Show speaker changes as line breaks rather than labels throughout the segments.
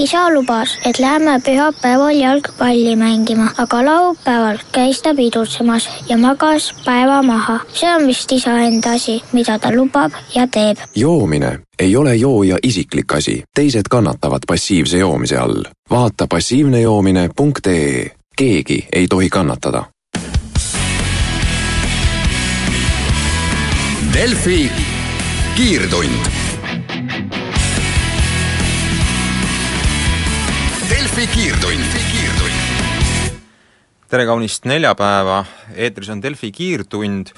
isa lubas, et lähme pühapäeval jalgpalli mängima, aga laupäeval käis ta pidutsemas ja magas päeva maha. see on vist isa enda asi, mida ta lubab ja teeb.
joomine ei ole jooja isiklik asi, teised kannatavad passiivse joomise all. vaata passiivnejoomine.ee, keegi ei tohi kannatada.
Delfi kiirtund Delfi kiirtund.
tere kaunist neljapäeva, eetris on Delfi kiirtund,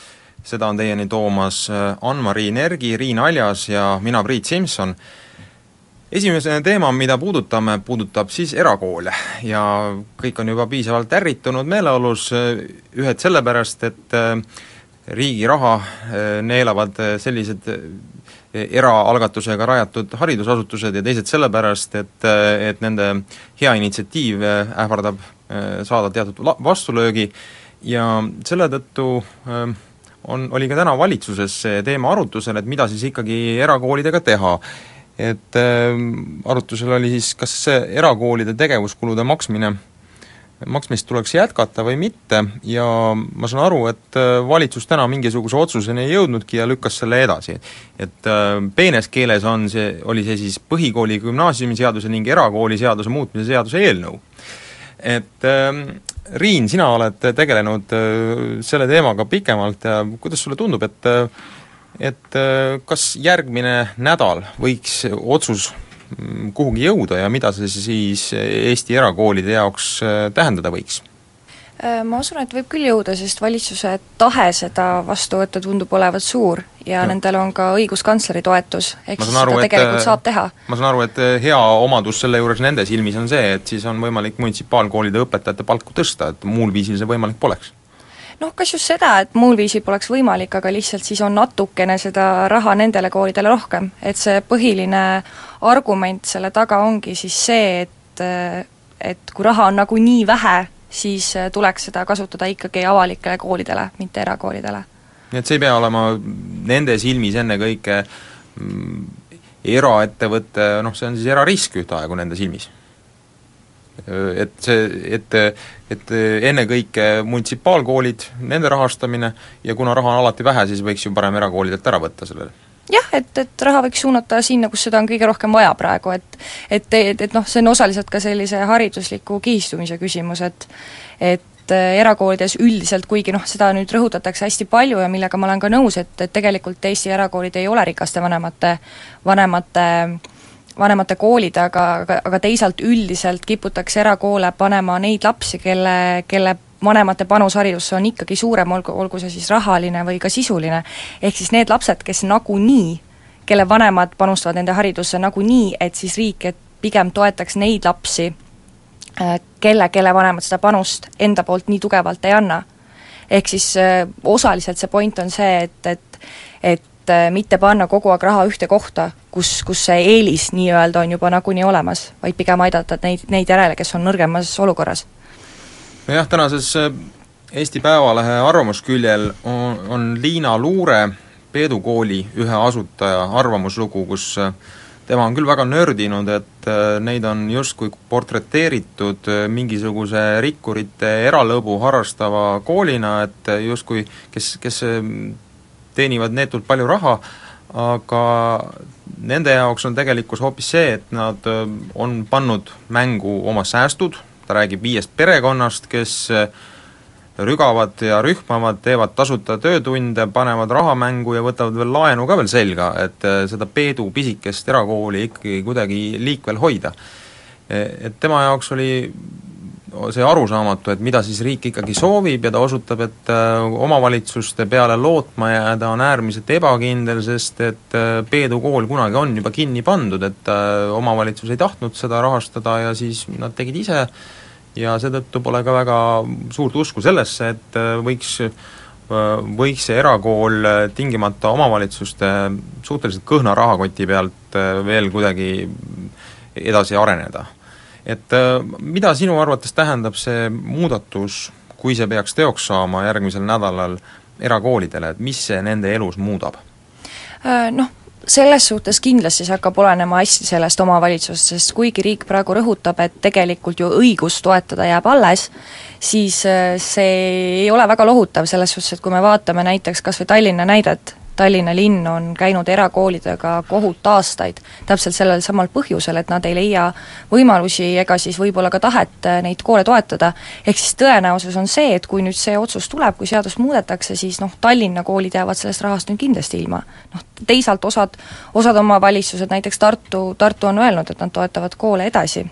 seda on teieni toomas äh, Ann-Mari Nergi, Riin Aljas ja mina, Priit Simson. esimene teema, mida puudutame, puudutab siis erakoole ja kõik on juba piisavalt ärritunud meeleolus, äh, ühed sellepärast, et äh, riigi raha neelavad sellised eraalgatusega rajatud haridusasutused ja teised sellepärast, et, et nende hea initsiatiiv ähvardab äh, saada teatud vastulöögi ja selle tõttu äh, on, oli ka täna valitsuses see teema arutusel, et mida siis ikkagi erakoolidega teha. et äh, arutusel oli siis, kas erakoolide tegevuskulude maksmine maksmist tuleks jätkata või mitte ja ma saan aru, et äh, valitsus täna mingisuguse otsuseni ei jõudnudki ja lükkas selle edasi. et äh, peenes keeles on see, oli see siis põhikooli gümnaasiumiseaduse ning erakooliseaduse muutmise seaduse eelnõu. et äh, Riin, sina oled tegelenud äh, selle teemaga pikemalt ja kuidas sulle tundub, et et kas järgmine nädal võiks otsus kuhugi jõuda ja mida see siis Eesti erakoolide jaoks äh, tähendada võiks?
Äh, ma usun, et võib küll jõuda, sest valitsuse tahe seda vastu võtta tundub olevat suur ja no. nendel on ka õiguskantsleri toetus, ehk siis
aru,
seda tegelikult
et,
saab teha.
ma saan aru, et äh, hea omadus selle juures nende silmis on see, et siis on võimalik munitsipaalkoolide õpetajate palku tõsta, et muul viisil see võimalik poleks
noh, kas just seda, et muul viisil poleks võimalik, aga lihtsalt siis on natukene seda raha nendele koolidele rohkem, et see põhiline argument selle taga ongi siis see, et et kui raha on nagunii vähe, siis tuleks seda kasutada ikkagi avalikele koolidele, mitte erakoolidele.
nii et see ei pea olema nende silmis ennekõike mm, eraettevõte, noh see on siis erarisk ühtaegu nende silmis et see, et, et ennekõike munitsipaalkoolid, nende rahastamine ja kuna raha on alati vähe, siis võiks ju parem erakoolidelt ära võtta sellele
jah, et, et raha võiks suunata sinna, kus seda on kõige rohkem vaja praegu, et et, et, et noh, see on osaliselt ka sellise haridusliku kihistumise küsimus, et et äh, erakoolides üldiselt, kuigi noh, seda nüüd rõhutatakse hästi palju ja millega ma olen ka nõus, et, et tegelikult Eesti erakoolid ei ole rikaste vanemate, vanemate vanemate koolid, aga, aga, aga teisalt üldiselt kiputakse erakoole panema neid lapsi, kelle, kelle vanemate panus haridusse on ikkagi suurem, olgu, olgu see siis rahaline või ka sisuline, ehk siis need lapsed, kes nagunii, kelle vanemad panustavad nende haridusse nagunii, et siis riik, et pigem toetaks neid lapsi, äh, kelle, kelle vanemad seda panust enda poolt nii tugevalt ei anna. ehk siis äh, osaliselt see point on see, et, et et äh, mitte panna kogu aeg raha ühte kohta, kus, kus see eelis nii-öelda on juba nagunii olemas, vaid pigem aidata neid, neid järele, kes on nõrgemas olukorras
nojah, tänases äh, Eesti Päevalehe arvamusküljel on, on Liina Luure, Peedu kooli ühe asutaja arvamuslugu, kus äh, tema on küll väga nördinud, et äh, neid on justkui portreteeritud mingisuguse rikkurite eralõbu harrastava koolina, et justkui kes, kes teenivad neetult palju raha, aga nende jaoks on tegelikkus hoopis see, et nad on pannud mängu oma säästud, ta räägib viiest perekonnast, kes eh, rügavad ja rühmavad, teevad tasuta töötunde, panevad raha mängu ja võtavad veel laenu ka veel selga, et eh, seda Peedu pisikest erakooli ikkagi kuidagi liikvel hoida. Eh, et tema jaoks oli see arusaamatu, et mida siis riik ikkagi soovib ja ta osutab, et omavalitsuste peale lootma jääda on äärmiselt ebakindel, sest et Peedu kool kunagi on juba kinni pandud, et omavalitsus ei tahtnud seda rahastada ja siis nad tegid ise äh, ja seetõttu pole ka väga suurt usku sellesse, et äh, võiks äh, võiks see erakool äh, tingimata omavalitsuste suhteliselt kõhna rahakoti pealt veel kuidagi edasi areneda. et mida sinu arvates tähendab see muudatus, kui see peaks teoks saama järgmisel nädalal erakoolidele, et mis see nende elus muudab?
Noh, selles suhtes kindlasti see hakkab olenema hästi sellest omavalitsusest, sest kuigi riik praegu rõhutab, et tegelikult ju õigus toetada jääb alles, siis äh, see ei ole väga lohutav selles suhtes, et kui me vaatame näiteks kas või Tallinna näidet, Tallinna linn on käinud erakoolidega kohut aastaid täpselt sellel samal põhjusel, et nad ei leia võimalusi ega siis võib-olla ka tahet äh, neid koole toetada, ehk siis tõenäosus on see, et kui nüüd see otsus tuleb, kui seadust muudetakse, siis noh, Tallinna koolid jäävad sellest rahast nüüd kindlasti ilma. noh, teisalt osad, osad omavalitsused, näiteks Tartu, Tartu on öelnud, et nad toetavad koole edasi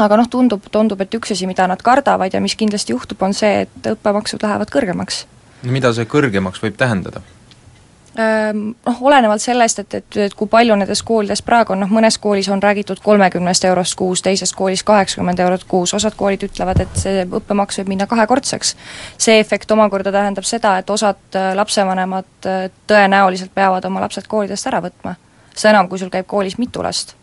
aga noh, tundub, tundub, et üks asi, mida nad kardavad ja mis kindlasti juhtub, on see, et õppemaksud lähevad kõrgemaks.
mida see kõrgemaks võib tähendada?
Noh, olenevalt sellest, et, et, et kui palju nendes koolides praegu on, noh mõnes koolis on räägitud kolmekümnest eurost kuus, teises koolis kaheksakümmend eurot kuus, osad koolid ütlevad, et see õppemaks võib minna kahekordseks. see efekt omakorda tähendab seda, et osad äh, lapsevanemad äh, tõenäoliselt peavad oma lapsed koolidest ära võtma. seda enam, kui sul käib koolis mitu last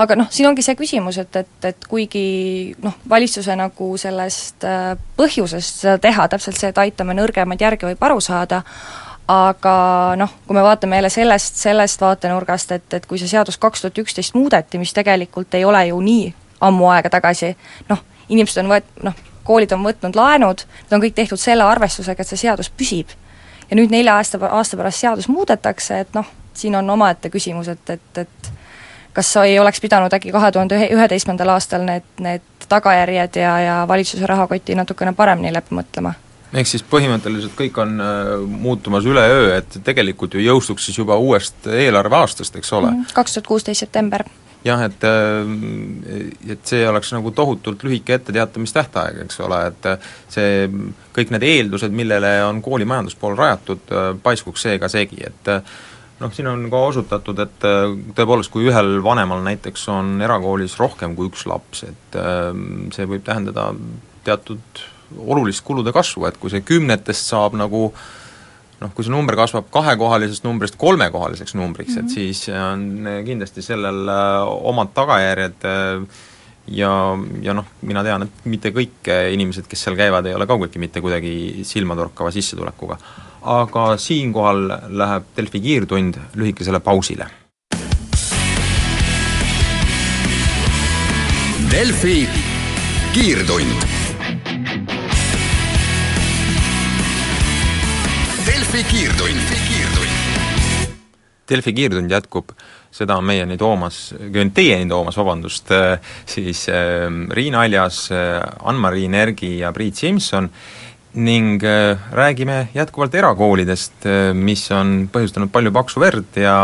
aga noh, siin ongi see küsimus, et, et, et kuigi noh, valitsuse nagu sellest äh, põhjusest seda teha, täpselt see, et aitame nõrgemaid järgi, võib aru saada, aga noh, kui me vaatame jälle sellest, sellest vaatenurgast, et, et kui see seadus kaks tuhat üksteist muudeti, mis tegelikult ei ole ju nii ammu aega tagasi, noh, inimesed on võet-, noh, koolid on võtnud laenud, need on kõik tehtud selle arvestusega, et see seadus püsib. ja nüüd nelja aasta, aasta pärast seadus muudetakse, et noh, siin on omaette küsimus, et, et, et kas ei oleks pidanud äkki kahe tuhande üheteistkümnendal aastal need, need tagajärjed ja, ja valitsuse rahakoti natukene paremini läbi mõtlema?
Ehk siis põhimõtteliselt kõik on äh, muutumas üleöö, et tegelikult ju jõustuks siis juba uuest eelarveaastast, eks ole?
Mhm, kaks tuhat kuusteist september.
jah, et äh, et see oleks nagu tohutult lühike etteteatamistähtaeg, eks ole, et see, kõik need eeldused, millele on kooli majanduspool rajatud, äh, paiskuks seega segi, et noh, siin on ka osutatud, et tõepoolest, kui ühel vanemal näiteks on erakoolis rohkem kui üks laps, et see võib tähendada teatud olulist kulude kasvu, et kui see kümnetest saab nagu noh, kui see number kasvab kahekohalisest numbrist kolmekohaliseks numbriks mm, -hmm. et mhm. siis on kindlasti sellel äh, omad tagajärjed äh, ja, ja noh, mina tean, et mitte kõik inimesed, kes seal käivad, ei ole kaugeltki mitte kuidagi silmatorkava sissetulekuga. aga siinkohal läheb Delfi kiirtund lühikesele pausile.
Delfi kiirtund Delfi kiirtund.
Delfi kiirtund jätkub, seda on meieni toomas, teieni toomas, vabandust, äh, siis äh, Riin Aljas, äh, Ann-Mari Nergi ja Priit Simson ning räägime jätkuvalt erakoolidest, mis on põhjustanud palju paksu verd ja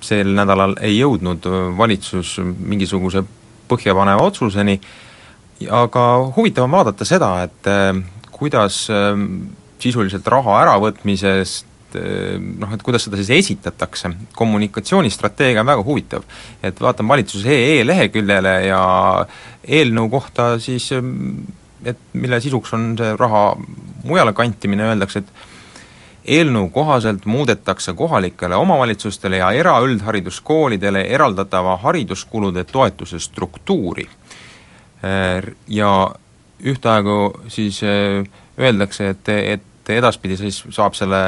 sel nädalal ei jõudnud valitsus mingisuguse põhjapaneva otsuseni, aga huvitav on vaadata seda, et kuidas sisuliselt raha äravõtmisest eh, noh, et kuidas seda siis esitatakse, kommunikatsioonistrateegia on väga huvitav. et vaatan valitsuse EE leheküljele ja eelnõu kohta siis et mille sisuks on see raha mujale kantimine, öeldakse, et eelnõu kohaselt muudetakse kohalikele omavalitsustele ja eraüldhariduskoolidele eraldatava hariduskulude toetuse struktuuri. Eh, ja ühtaegu siis eh, öeldakse, et, et edaspidi siis saab selle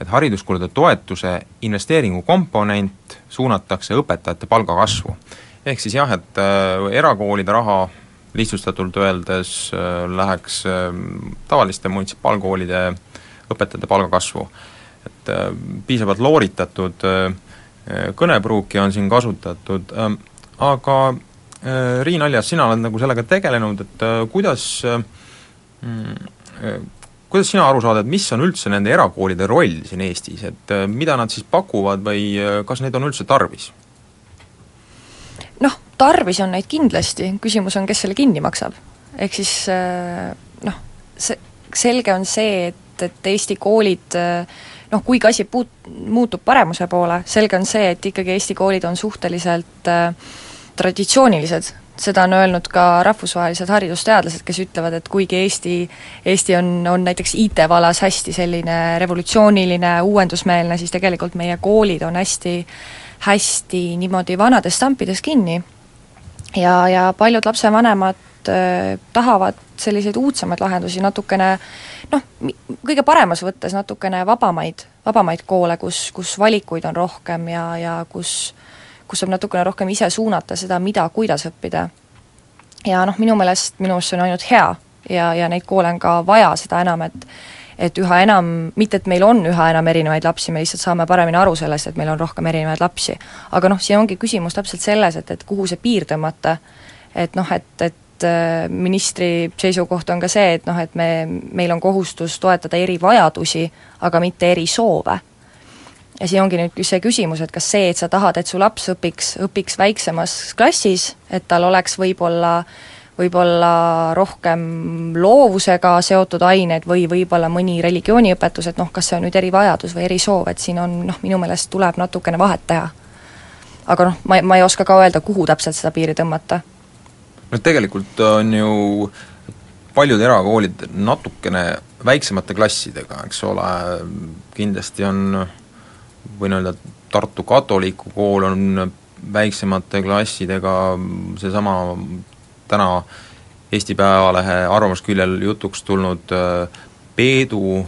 et hariduskulude toetuse investeeringu komponent suunatakse õpetajate palgakasvu. ehk siis jah, et äh, erakoolide raha lihtsustatult öeldes äh, läheks äh, tavaliste munitsipaalkoolide õpetajate palgakasvu. et äh, piisavalt looritatud kõnepruuki on siin kasutatud äh,, aga Riin Aljas, sina oled nagu sellega tegelenud, et kuidas äh, mm, kuidas sina aru saad, et mis on üldse nende erakoolide roll siin Eestis, et äh, mida nad siis pakuvad või äh, kas neid on üldse tarvis?
noh, tarvis on neid kindlasti, küsimus on, kes selle kinni maksab. ehk siis äh, noh, see, selge on see, et, et Eesti koolid noh, kuigi asi puut-, muutub paremuse poole, selge on see, et ikkagi Eesti koolid on suhteliselt traditsioonilised seda on öelnud ka rahvusvahelised haridusteadlased, kes ütlevad, et kuigi Eesti, Eesti on, on näiteks IT-vallas hästi selline revolutsiooniline, uuendusmeelne, siis tegelikult meie koolid on hästi, hästi niimoodi vanades stampides kinni. ja, ja paljud lapsevanemad äh, tahavad selliseid uudsemaid lahendusi, natukene noh, kõige paremas võttes natukene vabamaid, vabamaid koole, kus, kus valikuid on rohkem ja, ja kus kus saab natukene rohkem ise suunata seda, mida, kuidas õppida. ja noh, minu meelest, minu arust see on ainult hea ja, ja neid koole on ka vaja, seda enam, et et üha enam, mitte et meil on üha enam erinevaid lapsi, me lihtsalt saame paremini aru sellest, et meil on rohkem erinevaid lapsi. aga noh, siin ongi küsimus täpselt selles, et, et kuhu see piir tõmmata, et noh, et, et äh, ministri seisukoht on ka see, et noh, et me, meil on kohustus toetada erivajadusi, aga mitte erisoove ja siin ongi nüüd see küsimus, et kas see, et sa tahad, et su laps õpiks, õpiks väiksemas klassis, et tal oleks võib-olla võib-olla rohkem loovusega seotud ained või võib-olla mõni religiooniõpetus, et noh, kas see on nüüd erivajadus või erisoov, et siin on noh, minu meelest tuleb natukene vahet teha. aga noh, ma, ma ei oska ka öelda, kuhu täpselt seda piiri tõmmata.
no tegelikult on ju paljud erakoolid natukene väiksemate klassidega, eks ole, kindlasti on võin öelda, Tartu katoliku kool on väiksemate klassidega, seesama täna Eesti Päevalehe arvamusküljel jutuks tulnud äh, Peedu äh,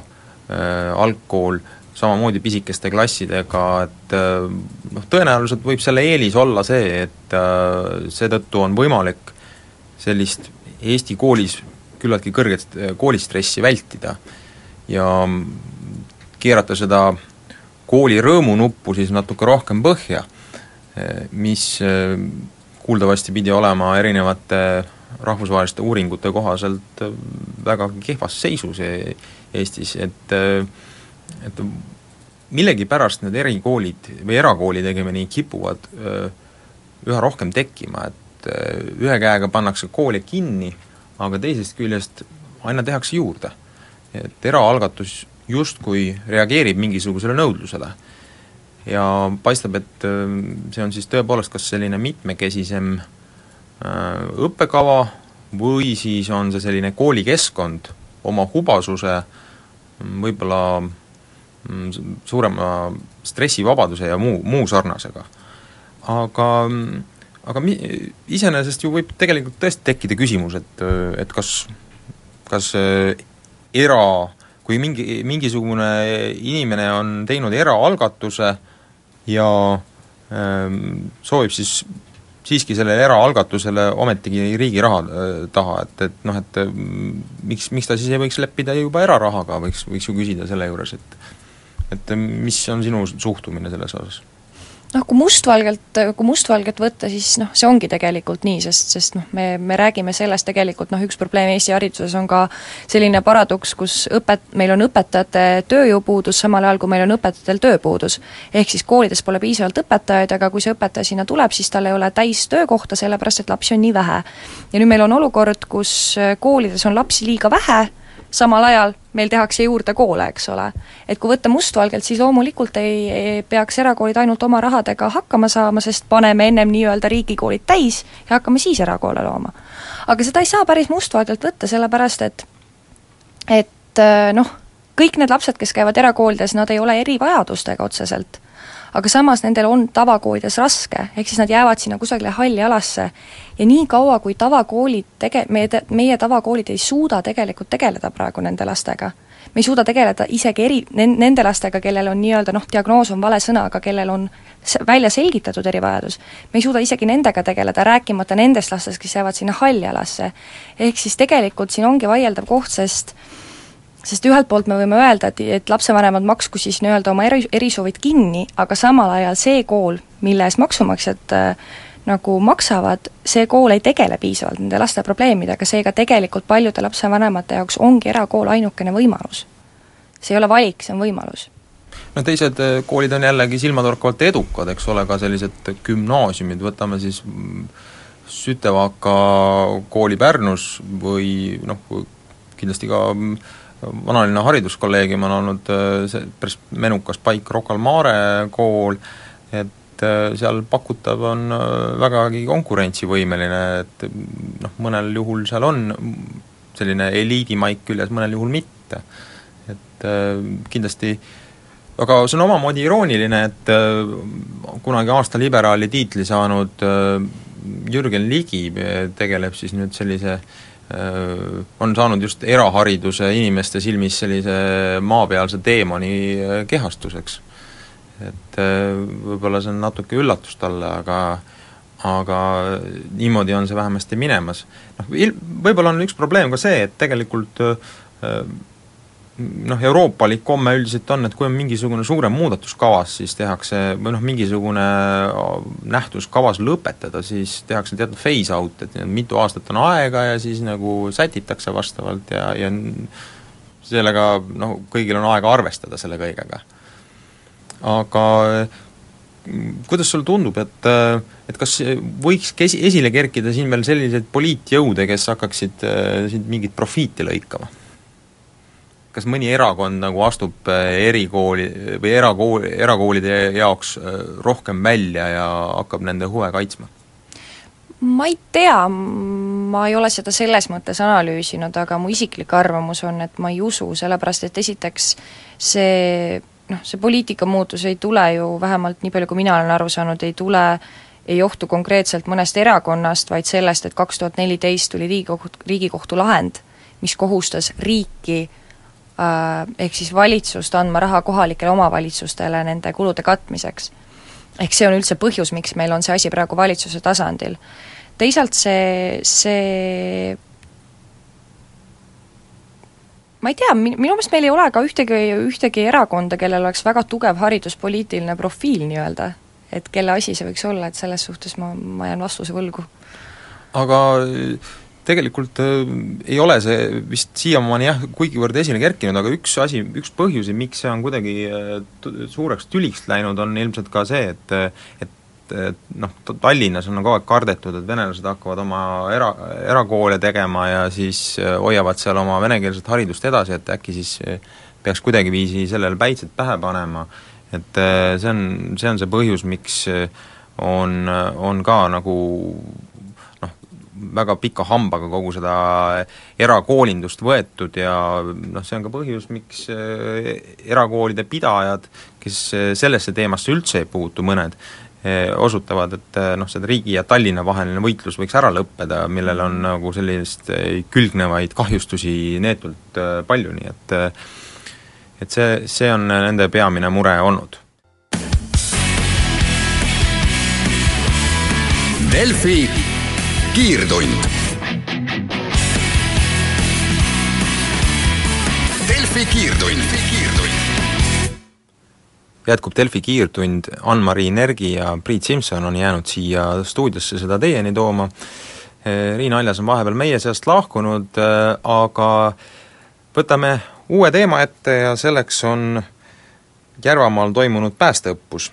algkool, samamoodi pisikeste klassidega, et äh, noh, tõenäoliselt võib selle eelis olla see, et seetõttu on võimalik sellist Eesti koolis küllaltki kõrget koolistressi vältida ja keerata seda kooli rõõmunuppu siis natuke rohkem põhja, mis eh, kuuldavasti pidi olema erinevate rahvusvaheliste uuringute kohaselt eh, vägagi kehvas seisus e-, Eestis, et eh, et millegipärast need erikoolid või erakoolid õigemini kipuvad üha rohkem tekkima, et ühe käega pannakse koole kinni, aga teisest küljest aina tehakse juurde. et eraalgatus justkui reageerib mingisugusele nõudlusele. ja paistab, et äh, see on siis tõepoolest kas selline mitmekesisem äh, õppekava või siis on see selline koolikeskkond oma hubasuse, võib-olla mm, suurema stressivabaduse ja muu, muu sarnasega. aga, aga mi-, iseenesest ju võib tegelikult tõesti tekkida küsimus, et, et kas, kas äh, era- kui mingi, mingisugune inimene on teinud eraalgatuse ja ähm, soovib siis siiski sellele eraalgatusele ometigi riigi raha äh, taha, et, et noh, et äh, miks, miks ta siis ei võiks leppida juba erarahaga, võiks, võiks ju küsida selle juures, et et mis on sinu suhtumine selles osas?
Noh, kui mustvalgelt, kui mustvalgelt võtta, siis noh, see ongi tegelikult nii, sest, sest noh, me, me räägime sellest tegelikult noh, üks probleem Eesti hariduses on ka selline paradoks, kus õpet-, meil on õpetajate tööjõupuudus, samal ajal kui meil on õpetajatel tööpuudus. ehk siis koolides pole piisavalt õpetajaid, aga kui see õpetaja sinna tuleb, siis tal ei ole täistöökohta, sellepärast et lapsi on nii vähe. ja nüüd meil on olukord, kus koolides on lapsi liiga vähe, samal ajal meil tehakse juurde koole, eks ole. et kui võtta mustvalgelt, siis loomulikult ei, ei peaks erakoolid ainult oma rahadega hakkama saama, sest paneme ennem nii-öelda riigikoolid täis ja hakkame siis erakoole looma. aga seda ei saa päris mustvalgelt võtta, sellepärast et et noh, kõik need lapsed, kes käivad erakoolides, nad ei ole erivajadustega otseselt aga samas nendel on tavakoolides raske, ehk siis nad jäävad sinna kusagile halli alasse. Ja nii kaua, kui tavakoolid tege-, meie, meie tavakoolid ei suuda tegelikult tegeleda praegu nende lastega, me ei suuda tegeleda isegi eri, nende lastega, kellel on nii-öelda noh, diagnoos on vale sõna, aga kellel on välja selgitatud erivajadus, me ei suuda isegi nendega tegeleda, rääkimata nendest lastest, kes jäävad sinna halli alasse. ehk siis tegelikult siin ongi vaieldav koht, sest sest ühelt poolt me võime öelda, et, et lapsevanemad maksku siis nii-öelda oma eri, erisoovid kinni, aga samal ajal see kool, mille eest maksumaksjad äh, nagu maksavad, see kool ei tegele piisavalt nende laste probleemidega, seega tegelikult paljude lapsevanemate jaoks ongi erakool ainukene võimalus. see ei ole valik, see on võimalus
no teised äh, koolid on jällegi silmatorkavalt edukad, eks ole, ka sellised gümnaasiumid, võtame siis mm, Sütevaka kooli Pärnus või noh, kindlasti ka mm, vanalinna hariduskolleegium on olnud äh, see päris menukas paik, Rocca al Mare kool, et äh, seal pakutav on äh, vägagi konkurentsivõimeline, et noh, mõnel juhul seal on selline eliidimaik küljes, mõnel juhul mitte. et kindlasti aga see on omamoodi irooniline, et kunagi aasta liberaali tiitli saanud Jürgen Ligi tegeleb siis nüüd sellise on saanud just erahariduse inimeste silmis sellise maapealse teemani kehastuseks. et võib-olla see on natuke üllatus talle, aga aga niimoodi on see vähemasti minemas. noh, võib-olla on üks probleem ka see, et tegelikult noh, euroopalik komme üldiselt on, et kui on mingisugune suurem muudatus kavas, siis tehakse, või noh, mingisugune nähtus kavas lõpetada, siis tehakse teatud phase out, et mitu aastat on aega ja siis nagu sätitakse vastavalt ja, ja sellega noh, kõigil on aega arvestada selle kõigega. aga kuidas sulle tundub, et et kas võiks esi, esile kerkida siin veel selliseid poliitjõude, kes hakkaksid äh, siin mingit profiiti lõikama? Kas mõni erakond nagu astub äh, erikooli või erakooli, erakoolide jaoks äh, rohkem välja ja hakkab nende huve kaitsma?
ma ei tea, ma ei ole seda selles mõttes analüüsinud, aga mu isiklik arvamus on, et ma ei usu, sellepärast et esiteks see noh, see poliitika muutus ei tule ju, vähemalt nii palju, kui mina olen aru saanud, ei tule ei johtu konkreetselt mõnest erakonnast, vaid sellest, et kaks tuhat neliteist tuli Riigikohtu, Riigikohtu lahend, mis kohustas riiki Äh, ehk siis valitsust andma raha kohalikele omavalitsustele nende kulude katmiseks. ehk see on üldse põhjus, miks meil on see asi praegu valitsuse tasandil. teisalt see, see ma ei tea, minu meelest meil ei ole ka ühtegi, ühtegi erakonda, kellel oleks väga tugev hariduspoliitiline profiil nii-öelda. et kelle asi see võiks olla, et selles suhtes ma, ma jään vastuse võlgu.
aga tegelikult äh, ei ole see vist siiamaani jah, kuigivõrd esile kerkinud, aga üks asi, üks põhjusi, miks see on kuidagi äh, suureks tüliks läinud, on ilmselt ka see, et et noh, Tallinnas on kogu aeg kardetud, et venelased hakkavad oma era, erakoole tegema ja siis äh, hoiavad seal oma venekeelset haridust edasi, et äkki siis peaks kuidagiviisi sellele päitsed pähe panema, et see on, see on see põhjus, miks on, on ka nagu väga pika hambaga kogu seda erakoolindust võetud ja noh, see on ka põhjus, miks eh, erakoolide pidajad, kes eh, sellesse teemasse üldse ei puutu, mõned, eh, osutavad, et noh, seda riigi ja Tallinna vaheline võitlus võiks ära lõppeda, millel on nagu sellist külgnevaid kahjustusi neetult palju, nii et et see, see on nende peamine mure olnud.
Delfi kiirtund. Delfi kiirtund,
jätkub Delfi kiirtund, Ann-Mari Nergi ja Priit Simson on jäänud siia stuudiosse seda teieni tooma, Riina Aljas on vahepeal meie seast lahkunud, aga võtame uue teema ette ja selleks on Järvamaal toimunud päästeõppus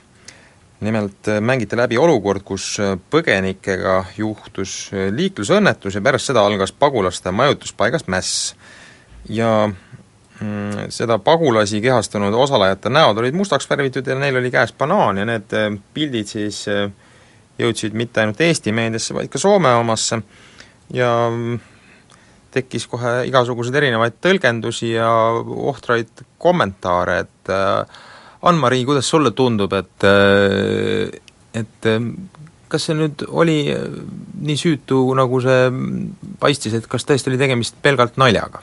nimelt äh, mängiti läbi olukord, kus äh, põgenikega juhtus äh, liiklusõnnetus ja pärast seda algas pagulaste majutuspaigas mäss. ja mm, seda pagulasi kehastanud osalejate näod olid mustaks värvitud ja neil oli käes banaan ja need pildid siis jõudsid mitte ainult Eesti meediasse, vaid ka Soome omasse ja mm, tekkis kohe igasuguseid erinevaid tõlgendusi ja ohtraid kommentaare, et äh, Ann-Mari, kuidas sulle tundub, et et kas see nüüd oli nii süütu, nagu see paistis, et kas tõesti oli tegemist pelgalt naljaga?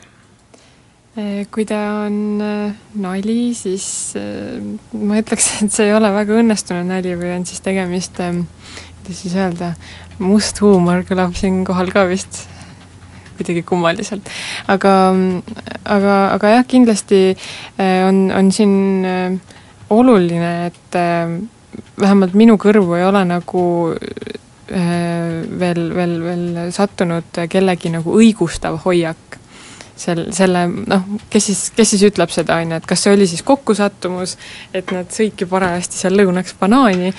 Kui ta on äh, nali, siis äh, ma ütleks, et see ei ole väga õnnestunud nali või on siis tegemist, äh, kuidas siis öelda, must huumor kõlab siinkohal ka vist kuidagi kummaliselt. aga, aga, aga jah, kindlasti on, on siin äh, oluline, et äh, vähemalt minu kõrvu ei ole nagu äh, veel, veel, veel sattunud kellegi nagu õigustav hoiak sel, selle noh, kes siis, kes siis ütleb seda, on ju, et kas see oli siis kokkusattumus, et nad sõidki parajasti seal lõunaks banaani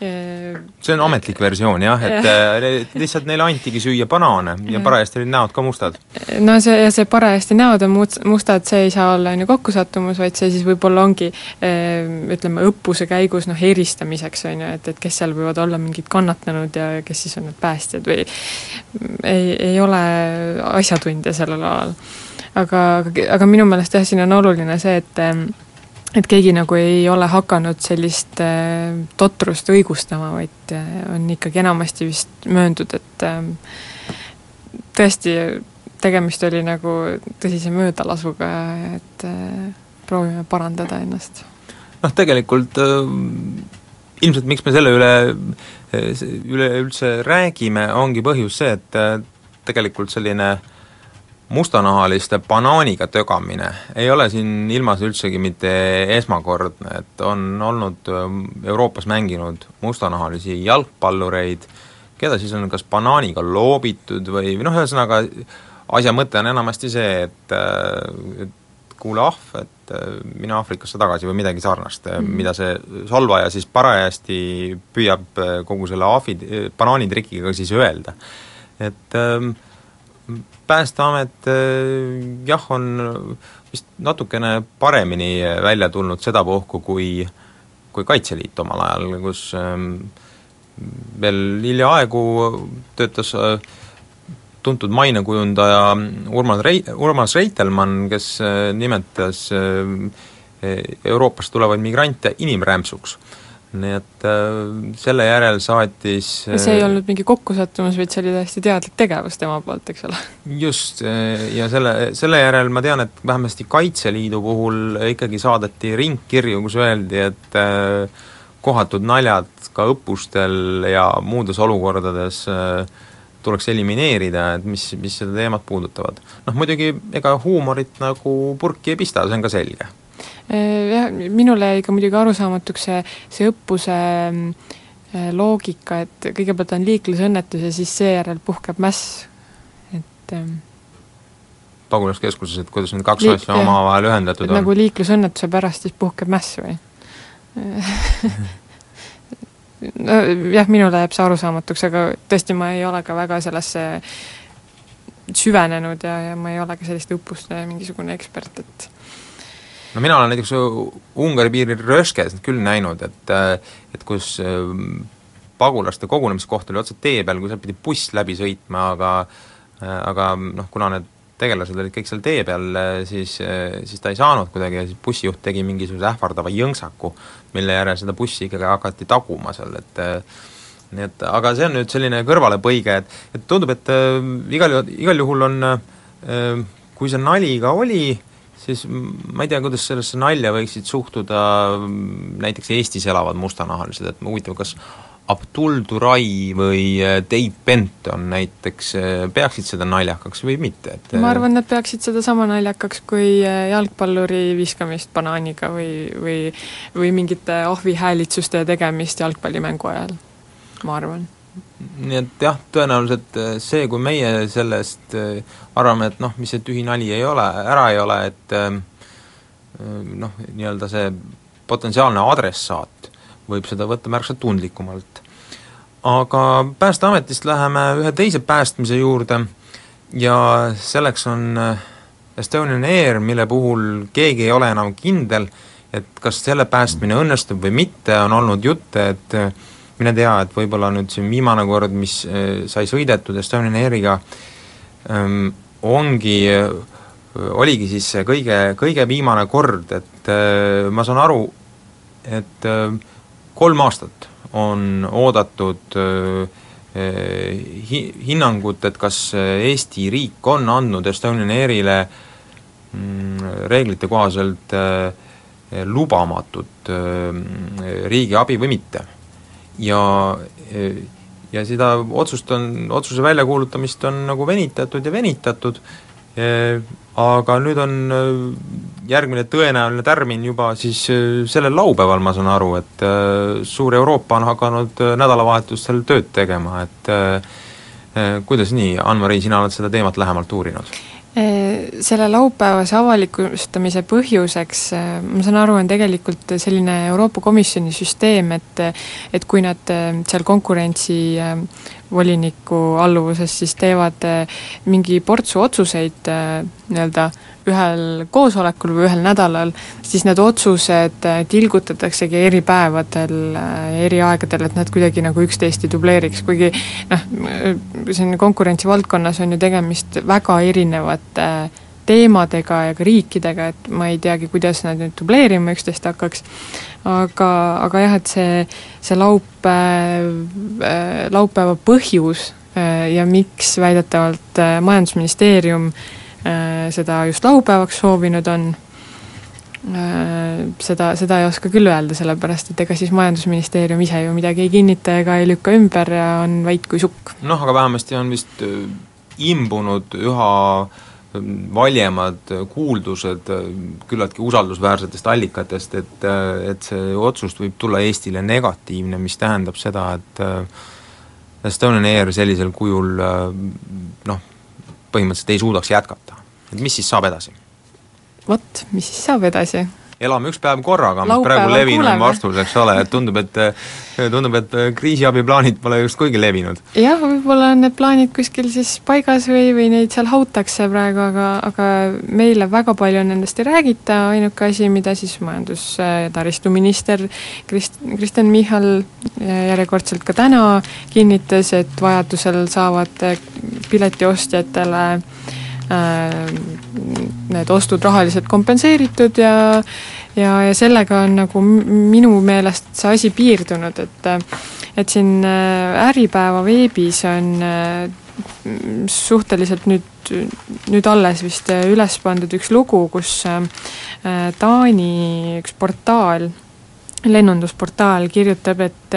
see on ametlik versioon jah, et ja. lihtsalt neile antigi süüa banaane ja, ja parajasti olid näod ka mustad.
no see, ja see parajasti näod on must-, mustad, see ei saa olla on ju kokkusattumus, vaid see siis võib-olla ongi ütleme, õppuse käigus noh, eristamiseks, on ju, et, et kes seal võivad olla mingid kannatanud ja kes siis on need päästjad või ei, ei ole asjatundja sellel alal. aga, aga minu meelest jah, siin on oluline see, et et keegi nagu ei ole hakanud sellist äh, totrust õigustama, vaid äh, on ikkagi enamasti vist mööndud, et äh, tõesti tegemist oli nagu tõsise möödalasuga, et äh, proovime parandada ennast.
noh, tegelikult äh, ilmselt miks me selle üle, üleüldse räägime, ongi põhjus see, et äh, tegelikult selline mustanahaliste banaaniga tögamine ei ole siin ilmas üldsegi mitte esmakordne, et on olnud Euroopas mänginud mustanahalisi jalgpallureid, keda siis on kas banaaniga loobitud või, või noh, ühesõnaga asja mõte on enamasti see, et, et kuule ahv, et mine Aafrikasse tagasi või midagi sarnast mm, mida see solvaja siis parajasti püüab kogu selle ahvi, banaanitrikiga siis öelda. et ähm, Päästeamet jah, on vist natukene paremini välja tulnud sedapuhku, kui kui Kaitseliit omal ajal, kus ähm, veel hiljaaegu töötas äh, tuntud mainekujundaja Urmas Rei-, Urmas Reitelmann, kes äh, nimetas äh, Euroopast tulevaid migrante inimrämpsuks nii et äh, selle järel saatis
see ei olnud mingi kokkusattumus, vaid see oli täiesti teadlik tegevus tema poolt, eks ole?
just, ja selle, selle järel ma tean, et vähemasti Kaitseliidu puhul ikkagi saadeti ringkirju, kus öeldi, et äh, kohatud naljad ka õppustel ja muudes olukordades äh, tuleks elimineerida, et mis, mis seda teemat puudutavad. noh muidugi ega huumorit nagu purki ei pista, see on ka selge.
Äh, jah, minule jäi ka muidugi arusaamatuks see, see õppuse äh, loogika, et kõigepealt on liiklusõnnetus ja siis seejärel puhkeb mäss, et ähm,
pagulaskeskuses, et kuidas need kaks asja omavahel ühendatud
on? nagu liiklusõnnetuse pärast siis puhkeb mäss või? Nojah, minule jääb see arusaamatuks, aga tõesti, ma ei ole ka väga sellesse süvenenud ja, ja ma ei ole ka selliste õppuste mingisugune ekspert, et
no mina olen näiteks Ungari piiril Röškes küll näinud, et et kus ähm, pagulaste kogunemiskoht oli otse tee peal, kui sealt pidi buss läbi sõitma, aga aga noh, kuna need tegelased olid kõik seal tee peal, siis, siis ta ei saanud kuidagi ja siis bussijuht tegi mingisuguse ähvardava jõnksaku, mille järel seda bussi ikkagi hakati taguma seal, et nii et aga see on nüüd selline kõrvalepõige, et, et tundub, et äh, igal igal juhul on äh, kui see nali ka oli, siis ma ei tea, kuidas sellesse nalja võiksid suhtuda näiteks Eestis elavad mustanahalised, et huvitav, kas Abdul Turai või äh, Dave Benton näiteks äh, peaksid seda naljakaks või mitte, et
ma arvan, nad peaksid seda sama naljakaks kui äh, jalgpalluri viskamist banaaniga või, või või mingite ahvihäälitsuste tegemist jalgpallimängu ajal, ma arvan
nii et jah, tõenäoliselt see, kui meie sellest arvame, et noh, mis see tühi nali ei ole, ära ei ole, et noh, nii-öelda see potentsiaalne adressaat võib seda võtta märksa tundlikumalt. Aga Päästeametist läheme ühe teise päästmise juurde ja selleks on äh, Estonian Air, mille puhul keegi ei ole enam kindel, et kas selle päästmine õnnestub või mitte, on olnud jutte, et äh, mine tea, et võib-olla nüüd siin viimane kord, mis äh, sai sõidetud Estonian Airiga, ähm, ongi, oligi siis see kõige, kõige viimane kord, et ma saan aru, et kolm aastat on oodatud hi-, hinnangut, et kas Eesti riik on andnud Estonian Airile mm, reeglite kohaselt lubamatut riigiabi või mitte. Ja, ja seda otsust on, otsuse väljakuulutamist on nagu venitatud ja venitatud, aga nüüd on järgmine tõenäoline tärmin juba siis sellel laupäeval, ma saan aru, et suur Euroopa on hakanud nädalavahetustel tööd tegema, et kuidas nii, Ann-Mari, sina oled seda teemat lähemalt uurinud?
Selle laupäevase avalikustamise põhjuseks, ma saan aru, on tegelikult selline Euroopa Komisjoni süsteem, et et kui nad seal konkurentsi voliniku alluvuses siis teevad mingi portsu otsuseid nii-öelda ühel koosolekul või ühel nädalal, siis need otsused äh, tilgutataksegi eri päevadel, äh, eri aegadel, et nad kuidagi nagu üksteist ei dubleeriks, kuigi noh, siin konkurentsivaldkonnas on ju tegemist väga erinevate teemadega ja ka riikidega, et ma ei teagi, kuidas nad nüüd dubleerima üksteist hakkaks, aga, aga jah, et see, see laupäev, äh, laupäeva põhjus ja miks väidetavalt Majandusministeerium seda just laupäevaks soovinud on, seda, seda ei oska küll öelda, sellepärast et ega siis Majandusministeerium ise ju midagi ei kinnita ega ei lükka ümber ja on vait kui sukk.
noh, aga vähemasti on vist imbunud üha valjemad kuuldused küllaltki usaldusväärsetest allikatest, et, et see otsust võib tulla Eestile negatiivne, mis tähendab seda, et Estonian Air sellisel kujul noh, põhimõtteliselt ei suudaks jätkata. et mis siis saab edasi?
vot, mis siis saab edasi?
Elame üks päev korraga, mis praegu levinum vastus, eks ole, et tundub, et tundub, et kriisiabiplaanid pole just kuigi levinud.
jah, võib-olla on need plaanid kuskil siis paigas või, või neid seal hautakse praegu, aga, aga meile väga palju nendest ei räägita, ainuke asi, mida siis majandus- ja taristuminister Krist-, Kristen Michal järjekordselt ka täna kinnitas, et vajadusel saavad piletiostjatele Äh, need ostud rahaliselt kompenseeritud ja ja, ja sellega on nagu minu meelest see asi piirdunud, et et siin äh, Äripäeva veebis on äh, suhteliselt nüüd, nüüd alles vist üles pandud üks lugu, kus Taani üks portaal, lennundusportaal kirjutab, et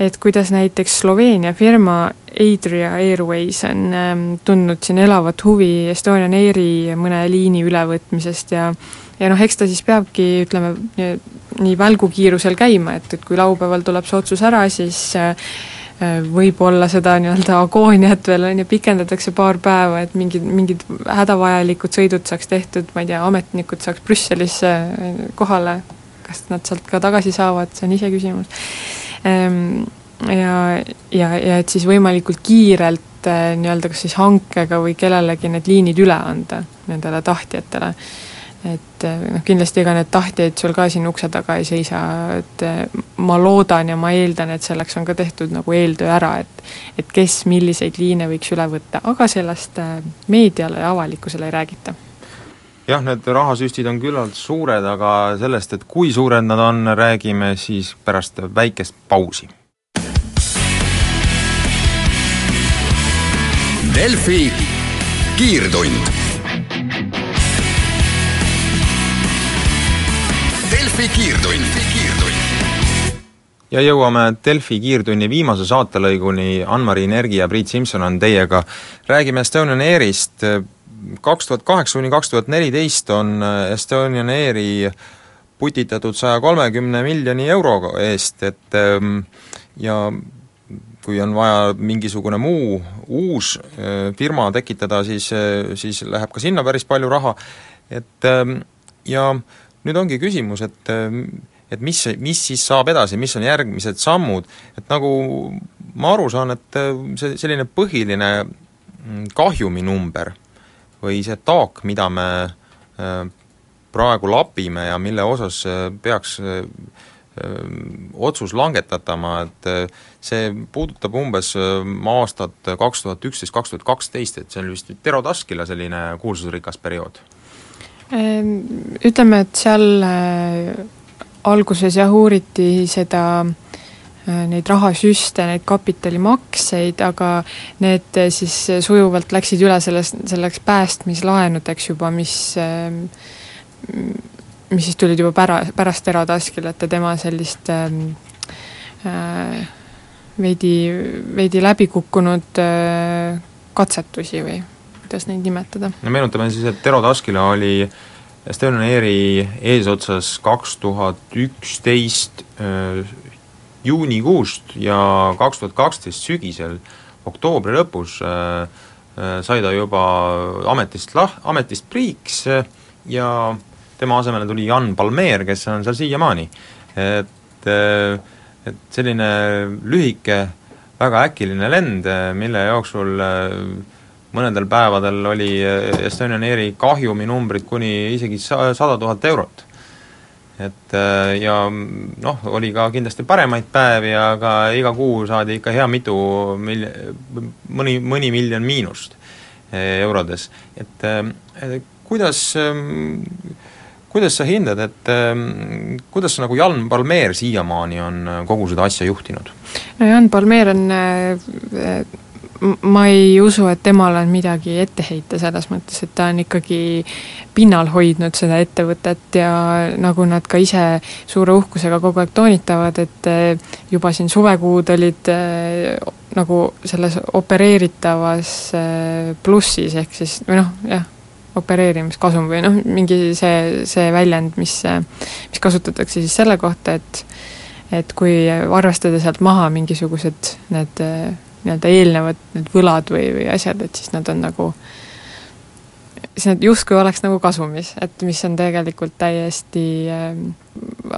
et kuidas näiteks Sloveenia firma Adria Airways on ähm, tundnud siin elavat huvi Estonian Airi mõne liini ülevõtmisest ja ja noh, eks ta siis peabki, ütleme, nii välgukiirusel käima, et, et kui laupäeval tuleb see otsus ära, siis äh, äh, võib-olla seda nii-öelda agooniat veel on ju, pikendatakse paar päeva, et mingid, mingid hädavajalikud sõidud saaks tehtud, ma ei tea, ametnikud saaks Brüsselisse äh, kohale, kas nad sealt ka tagasi saavad, see on iseküsimus ja, ja, ja et siis võimalikult kiirelt eh, nii-öelda kas siis hankega või kellelegi need liinid üle anda nendele tahtjatele. et eh, noh, kindlasti ega need tahtjaid sul ka siin ukse taga ei seisa, et eh, ma loodan ja ma eeldan, et selleks on ka tehtud nagu eeltöö ära, et et kes milliseid liine võiks üle võtta, aga sellest meediale ja avalikkusele ei räägita
jah, need rahasüstid on küllalt suured, aga sellest, et kui suured nad on, räägime siis pärast väikest pausi.
Delfi kiirtund. Delfi kiirtund,
ja jõuame Delfi kiirtunni viimase saatelõiguni, Ann-Mari Nergi ja Priit Simson on teiega. räägime Estonian Airist, kaks tuhat kaheksa kuni kaks tuhat neliteist on äh, Estonian Airi putitatud saja kolmekümne miljoni euro eest, et ähm, ja kui on vaja mingisugune muu uus äh, firma tekitada, siis, äh, siis läheb ka sinna päris palju raha, et ähm, ja nüüd ongi küsimus, et et mis, mis siis saab edasi, mis on järgmised sammud, et nagu ma aru saan, et see selline põhiline mm, kahjuminumber või see taak, mida me äh, praegu lapime ja mille osas äh, peaks äh, otsus langetatama, et see puudutab umbes aastat kaks tuhat üksteist, kaks tuhat kaksteist, et see on vist Tero Taskila selline kuulsusrikas periood?
Ehm, ütleme, et seal alguses jah, uuriti seda Äh, neid rahasüste, neid kapitalimakseid, aga need äh, siis sujuvalt läksid üle selles, selleks päästmislaenudeks juba, mis ähm, mis siis tulid juba pära-, pärast Erataskilat ja tema sellist ähm, äh, veidi, veidi läbikukkunud äh, katsetusi või kuidas neid nimetada.
no meenutame siis, et Tero Taskila oli Estonian Airi eesotsas kaks tuhat üksteist äh, juunikuust ja kaks tuhat kaksteist sügisel, oktoobri lõpus äh, äh, sai ta juba ametist lah-, ametist priiks äh, ja tema asemele tuli Jan Palmeer, kes on seal siiamaani. et, äh, et selline lühike, väga äkiline lend, mille jooksul mõnedel päevadel oli Estonian Airi kahjuminumbrid kuni isegi sa-, sada tuhat eurot et äh, ja noh, oli ka kindlasti paremaid päevi, aga iga kuu saadi ikka hea mitu mil-, mõni, mõni miljon miinust äh, eurodes. et äh, kuidas, ähm, kuidas sa hindad, et ähm, kuidas nagu Jan Palmeer siiamaani on kogu seda asja juhtinud?
no Jan Palmeer on ma ei usu, et temal on midagi ette heita selles mõttes, et ta on ikkagi pinnal hoidnud seda ettevõtet ja nagu nad ka ise suure uhkusega kogu aeg toonitavad, et eh, juba siin suvekuud olid eh, nagu selles opereeritavas eh, plussis, ehk siis või noh, jah, opereerimiskasum või noh, mingi see, see väljend, mis, mis kasutatakse siis selle kohta, et et kui arvestada sealt maha mingisugused need nii-öelda eelnevad need võlad või, või asjad, et siis nad on nagu, siis nad justkui oleks nagu kasumis, et mis on tegelikult täiesti äh,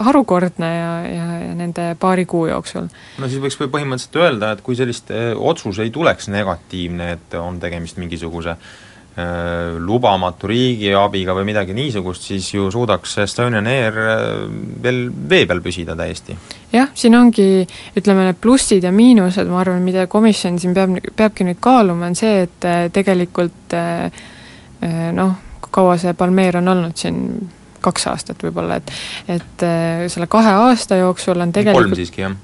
harukordne ja, ja, ja nende paari kuu jooksul.
no siis võiks põhimõtteliselt öelda, et kui sellist äh, otsus ei tuleks negatiivne, et on tegemist mingisuguse äh, lubamatu riigiabiga või midagi niisugust, siis ju suudaks Estonian Air äh, veel vee peal püsida täiesti.
jah, siin ongi, ütleme, need plussid ja miinused, ma arvan, mida komisjon siin peab, peabki nüüd kaaluma, on see, et äh, tegelikult noh, kaua see Palmeer on olnud siin, kaks aastat võib-olla, et et selle kahe aasta jooksul on tegelikult
kolm siiski, jah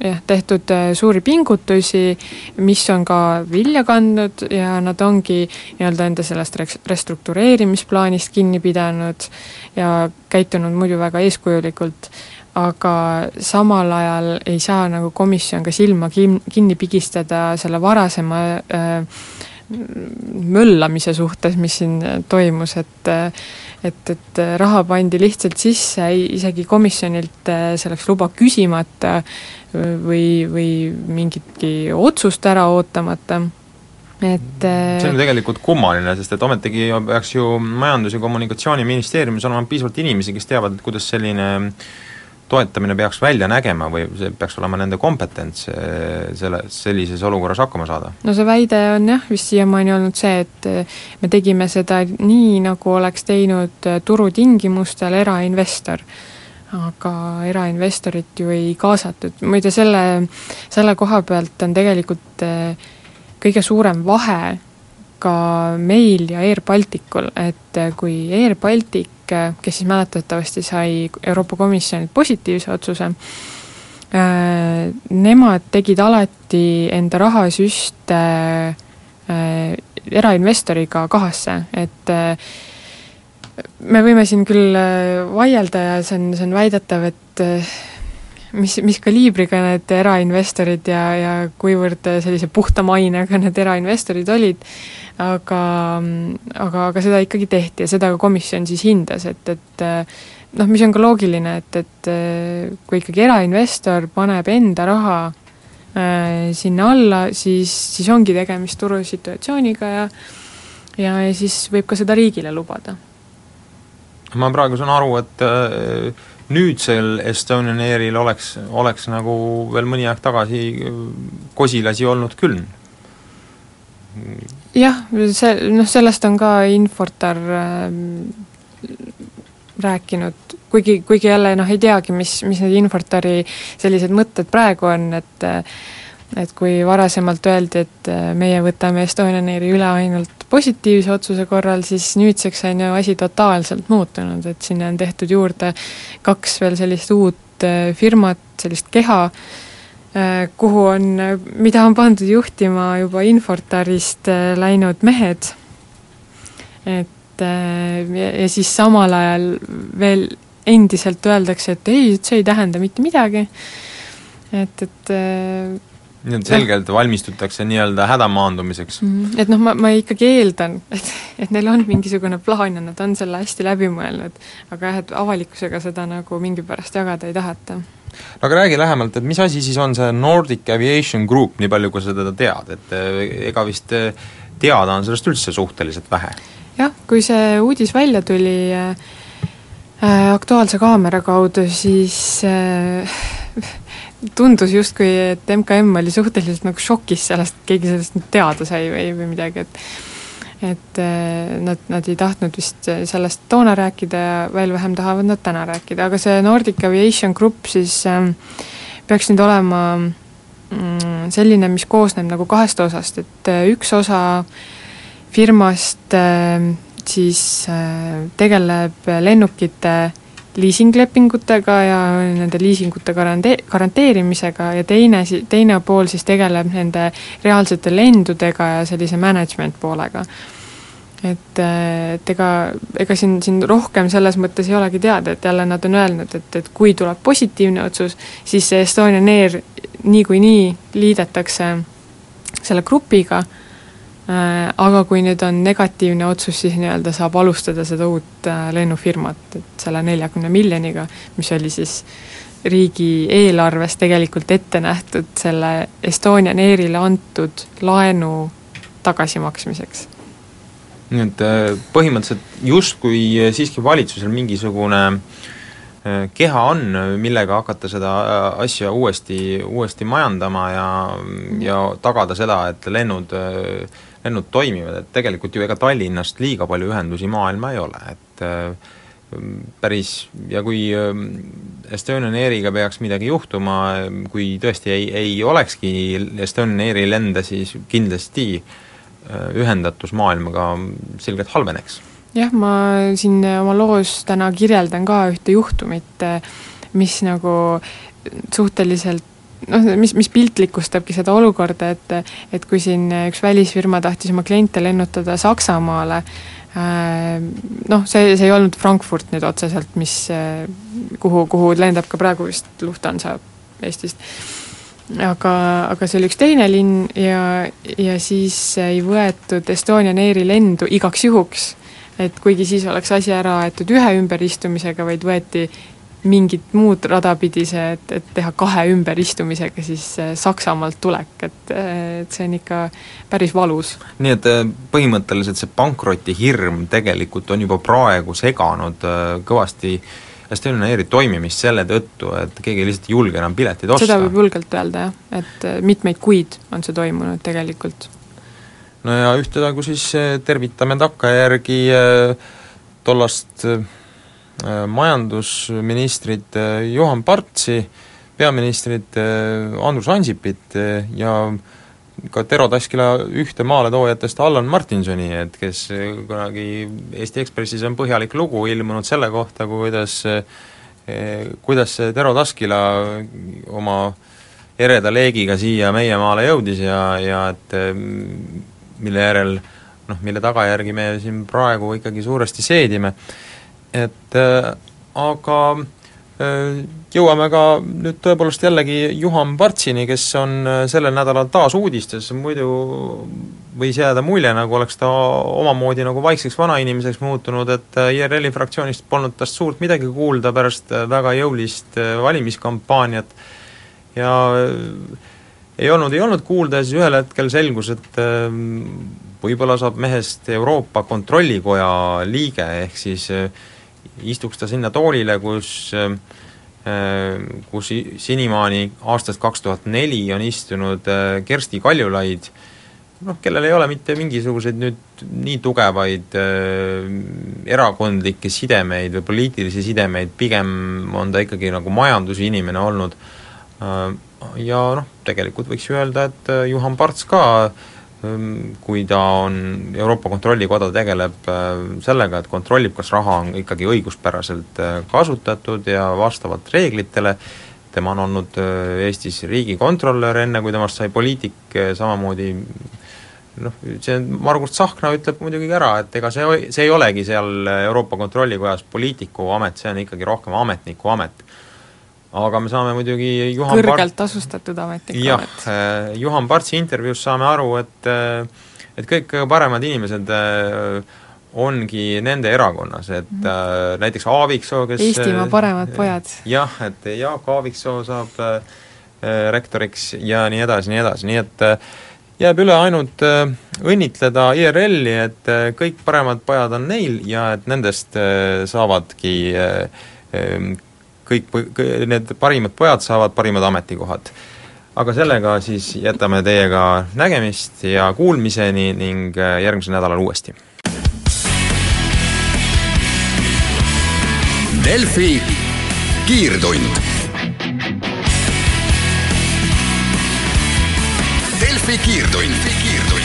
jah, tehtud äh, suuri pingutusi, mis on ka vilja kandnud ja nad ongi nii-öelda enda sellest restruktureerimisplaanist kinni pidanud ja käitunud muidu väga eeskujulikult, aga samal ajal ei saa nagu komisjon ka silma kin-, kinni pigistada selle varasema äh, möllamise suhtes, mis siin toimus, et et, et raha pandi lihtsalt sisse, isegi komisjonilt selleks luba küsimata või, või mingitki otsust ära ootamata, et
see on tegelikult kummaline, sest et ometigi peaks ju Majandus- ja Kommunikatsiooniministeeriumis olema piisavalt inimesi, kes teavad, et kuidas selline toetamine peaks välja nägema või see peaks olema nende kompetents selle, sellises olukorras hakkama saada?
no see väide on jah, vist siiamaani olnud see, et me tegime seda nii, nagu oleks teinud turutingimustel erainvestor aga erainvestorit ju ei kaasatud, muide selle, selle koha pealt on tegelikult eh, kõige suurem vahe ka meil ja Air Balticul, et eh, kui Air Baltic, eh, kes siis mäletatavasti sai Euroopa Komisjonilt positiivse otsuse, nemad tegid alati enda rahasüste erainvestoriga kahasse, et me võime siin küll äh, vaielda ja see on, see on väidetav, et äh, mis, mis kaliibriga need erainvestorid ja, ja kuivõrd sellise puhta mainega need erainvestorid olid, aga, aga, aga seda ikkagi tehti ja seda ka komisjon siis hindas, et, et äh, noh, mis on ka loogiline, et, et kui ikkagi erainvestor paneb enda raha äh, sinna alla, siis, siis ongi tegemist turusituatsiooniga ja ja, ja siis võib ka seda riigile lubada
ma praegu saan aru, et äh, nüüdsel Estonian Airil oleks, oleks nagu veel mõni aeg tagasi äh, kosilasi olnud küll.
jah, see, noh sellest on ka Infortar äh, rääkinud, kuigi, kuigi jälle noh, ei teagi, mis, mis need Infortari sellised mõtted praegu on, et et kui varasemalt öeldi, et meie võtame Estonian Airi üle ainult positiivse otsuse korral, siis nüüdseks on ju asi totaalselt muutunud, et sinna on tehtud juurde kaks veel sellist uut äh, firmat, sellist keha, äh, kuhu on, mida on pandud juhtima juba Infortarist äh, läinud mehed, et ja, ja siis samal ajal veel endiselt öeldakse, et ei, see ei tähenda mitte midagi, et, et
nii et selgelt valmistutakse nii-öelda hädamaandumiseks mm.
-hmm. Et noh, ma, ma ikkagi eeldan, et, et neil on mingisugune plaan ja nad on selle hästi läbi mõelnud, aga jah, et avalikkusega seda nagu mingipärast jagada ei tahata.
no aga räägi lähemalt, et mis asi siis on see Nordic Aviation Group, nii palju kui sa teda tead, et eh, ega vist eh, teada on sellest üldse suhteliselt vähe?
jah, kui see uudis välja tuli äh, Aktuaalse Kaamera kaudu, siis äh, tundus justkui, et MKM oli suhteliselt nagu šokis sellest, et keegi sellest nüüd teada sai või, või midagi, et et äh, nad, nad ei tahtnud vist sellest toona rääkida ja veel vähem tahavad nad täna rääkida, aga see Nordic Aviation Group siis äh, peaks nüüd olema mm, selline, mis koosneb nagu kahest osast, et äh, üks osa firmast äh, siis äh, tegeleb lennukite liisinglepingutega ja nende liisingute garante-, garanteerimisega ja teine si-, teine pool siis tegeleb nende reaalsete lendudega ja sellise management poolega. et, et ega, ega siin, siin rohkem selles mõttes ei olegi teada, et jälle nad on öelnud, et, et kui tuleb positiivne otsus, siis see Estonian Air niikuinii liidetakse selle grupiga aga kui nüüd on negatiivne otsus, siis nii-öelda saab alustada seda uut äh, lennufirmat, et selle neljakümne miljoniga, mis oli siis riigieelarves tegelikult ette nähtud selle Estonian Airile antud laenu tagasimaksmiseks.
nii et äh, põhimõtteliselt justkui siiski valitsusel mingisugune keha on, millega hakata seda asja uuesti, uuesti majandama ja, ja tagada seda, et lennud lennud toimivad, et tegelikult ju ega Tallinnast liiga palju ühendusi maailma ei ole, et äh, päris, ja kui äh, Estonian Airiga peaks midagi juhtuma, kui tõesti ei, ei olekski Estonian Airi lende, siis kindlasti äh, ühendatus maailmaga selgelt halveneks.
jah, ma siin oma loos täna kirjeldan ka ühte juhtumit, mis nagu suhteliselt noh, mis, mis piltlikustabki seda olukorda, et et kui siin üks välisfirma tahtis oma kliente lennutada Saksamaale, äh, noh, see, see ei olnud Frankfurt nüüd otseselt, mis, kuhu, kuhu lendab ka praegu vist Lufthansa Eestist, aga, aga see oli üks teine linn ja, ja siis ei võetud Estonian Airi lendu igaks juhuks, et kuigi siis oleks asi ära aetud ühe ümberistumisega, vaid võeti mingit muud rada pidi see, et, et teha kahe ümberistumisega siis äh, Saksamaalt tulek, et, äh, et see on ikka päris valus.
nii et äh, põhimõtteliselt see pankrotihirm tegelikult on juba praegu seganud kõvasti Estonian Airi toimimist selle tõttu, et keegi lihtsalt ei julge enam pileteid osta.
seda võib julgelt öelda jah, et mitmeid kuid on see toimunud tegelikult.
no ja ühtaegu siis tervitame takkajärgi tollast Äh, majandusministrit äh, Juhan Partsi, peaministrit äh, Andrus Ansipit ja ka Tero Taskila ühte maaletoojatest Allan Martinsoni, et kes kunagi Eesti Ekspressis on põhjalik lugu ilmunud selle kohta, kuidas kuidas see Tero Taskila oma ereda leegiga siia meie maale jõudis ja, ja et mille järel noh, mille tagajärgi me siin praegu ikkagi suuresti seedime et äh, aga äh, jõuame ka nüüd tõepoolest jällegi Juhan Partsini, kes on äh, sellel nädalal taas uudistes, muidu võis jääda mulje, nagu oleks ta omamoodi nagu vaikseks vanainimeseks muutunud, et IRL-i fraktsioonist polnud tast suurt midagi kuulda pärast väga jõulist valimiskampaaniat. Ja ei olnud, ei olnud kuulda ja siis ühel hetkel selgus, et võib-olla saab mehest Euroopa Kontrollikoja liige, ehk siis äh, istuks ta sinna toolile, kus äh, kus senimaani aastast kaks tuhat neli on istunud äh, Kersti Kaljulaid, noh, kellel ei ole mitte mingisuguseid nüüd nii tugevaid äh, erakondlikke sidemeid või poliitilisi sidemeid, pigem on ta ikkagi nagu majandusinimene olnud. Äh,, ja noh, tegelikult võiks ju öelda, et äh, Juhan Parts ka äh, kui ta on, Euroopa Kontrollikoda tegeleb äh, sellega, et kontrollib, kas raha on ikkagi õiguspäraselt äh, kasutatud ja vastavalt reeglitele, tema on olnud äh, Eestis riigikontrolör, enne kui temast sai poliitik, samamoodi noh, see Margus Tsahkna ütleb muidugi ära, et ega see, see ei olegi seal Euroopa Kontrollikojas poliitiku amet, see on ikkagi rohkem ametniku amet aga me saame muidugi Juhan
kõrgelt Part... tasustatud ametniku
jah, äh, Juhan Partsi intervjuus saame aru, et äh, et kõik kõige paremad inimesed äh, ongi nende erakonnas, et mm -hmm. näiteks Aaviksoo, kes
Eestimaa paremad pojad.
jah, et Jaak Aaviksoo saab äh, rektoriks ja nii edasi, nii edasi, nii et jääb üle ainult õnnitleda IRL-i, et äh, kõik paremad pojad on neil ja et nendest saavadki äh, kõik need parimad pojad saavad parimad ametikohad. aga sellega siis jätame teiega nägemist ja kuulmiseni ning äh, järgmisel nädalal uuesti.
Delfi kiirtund. Delfi kiirtund, kiirtund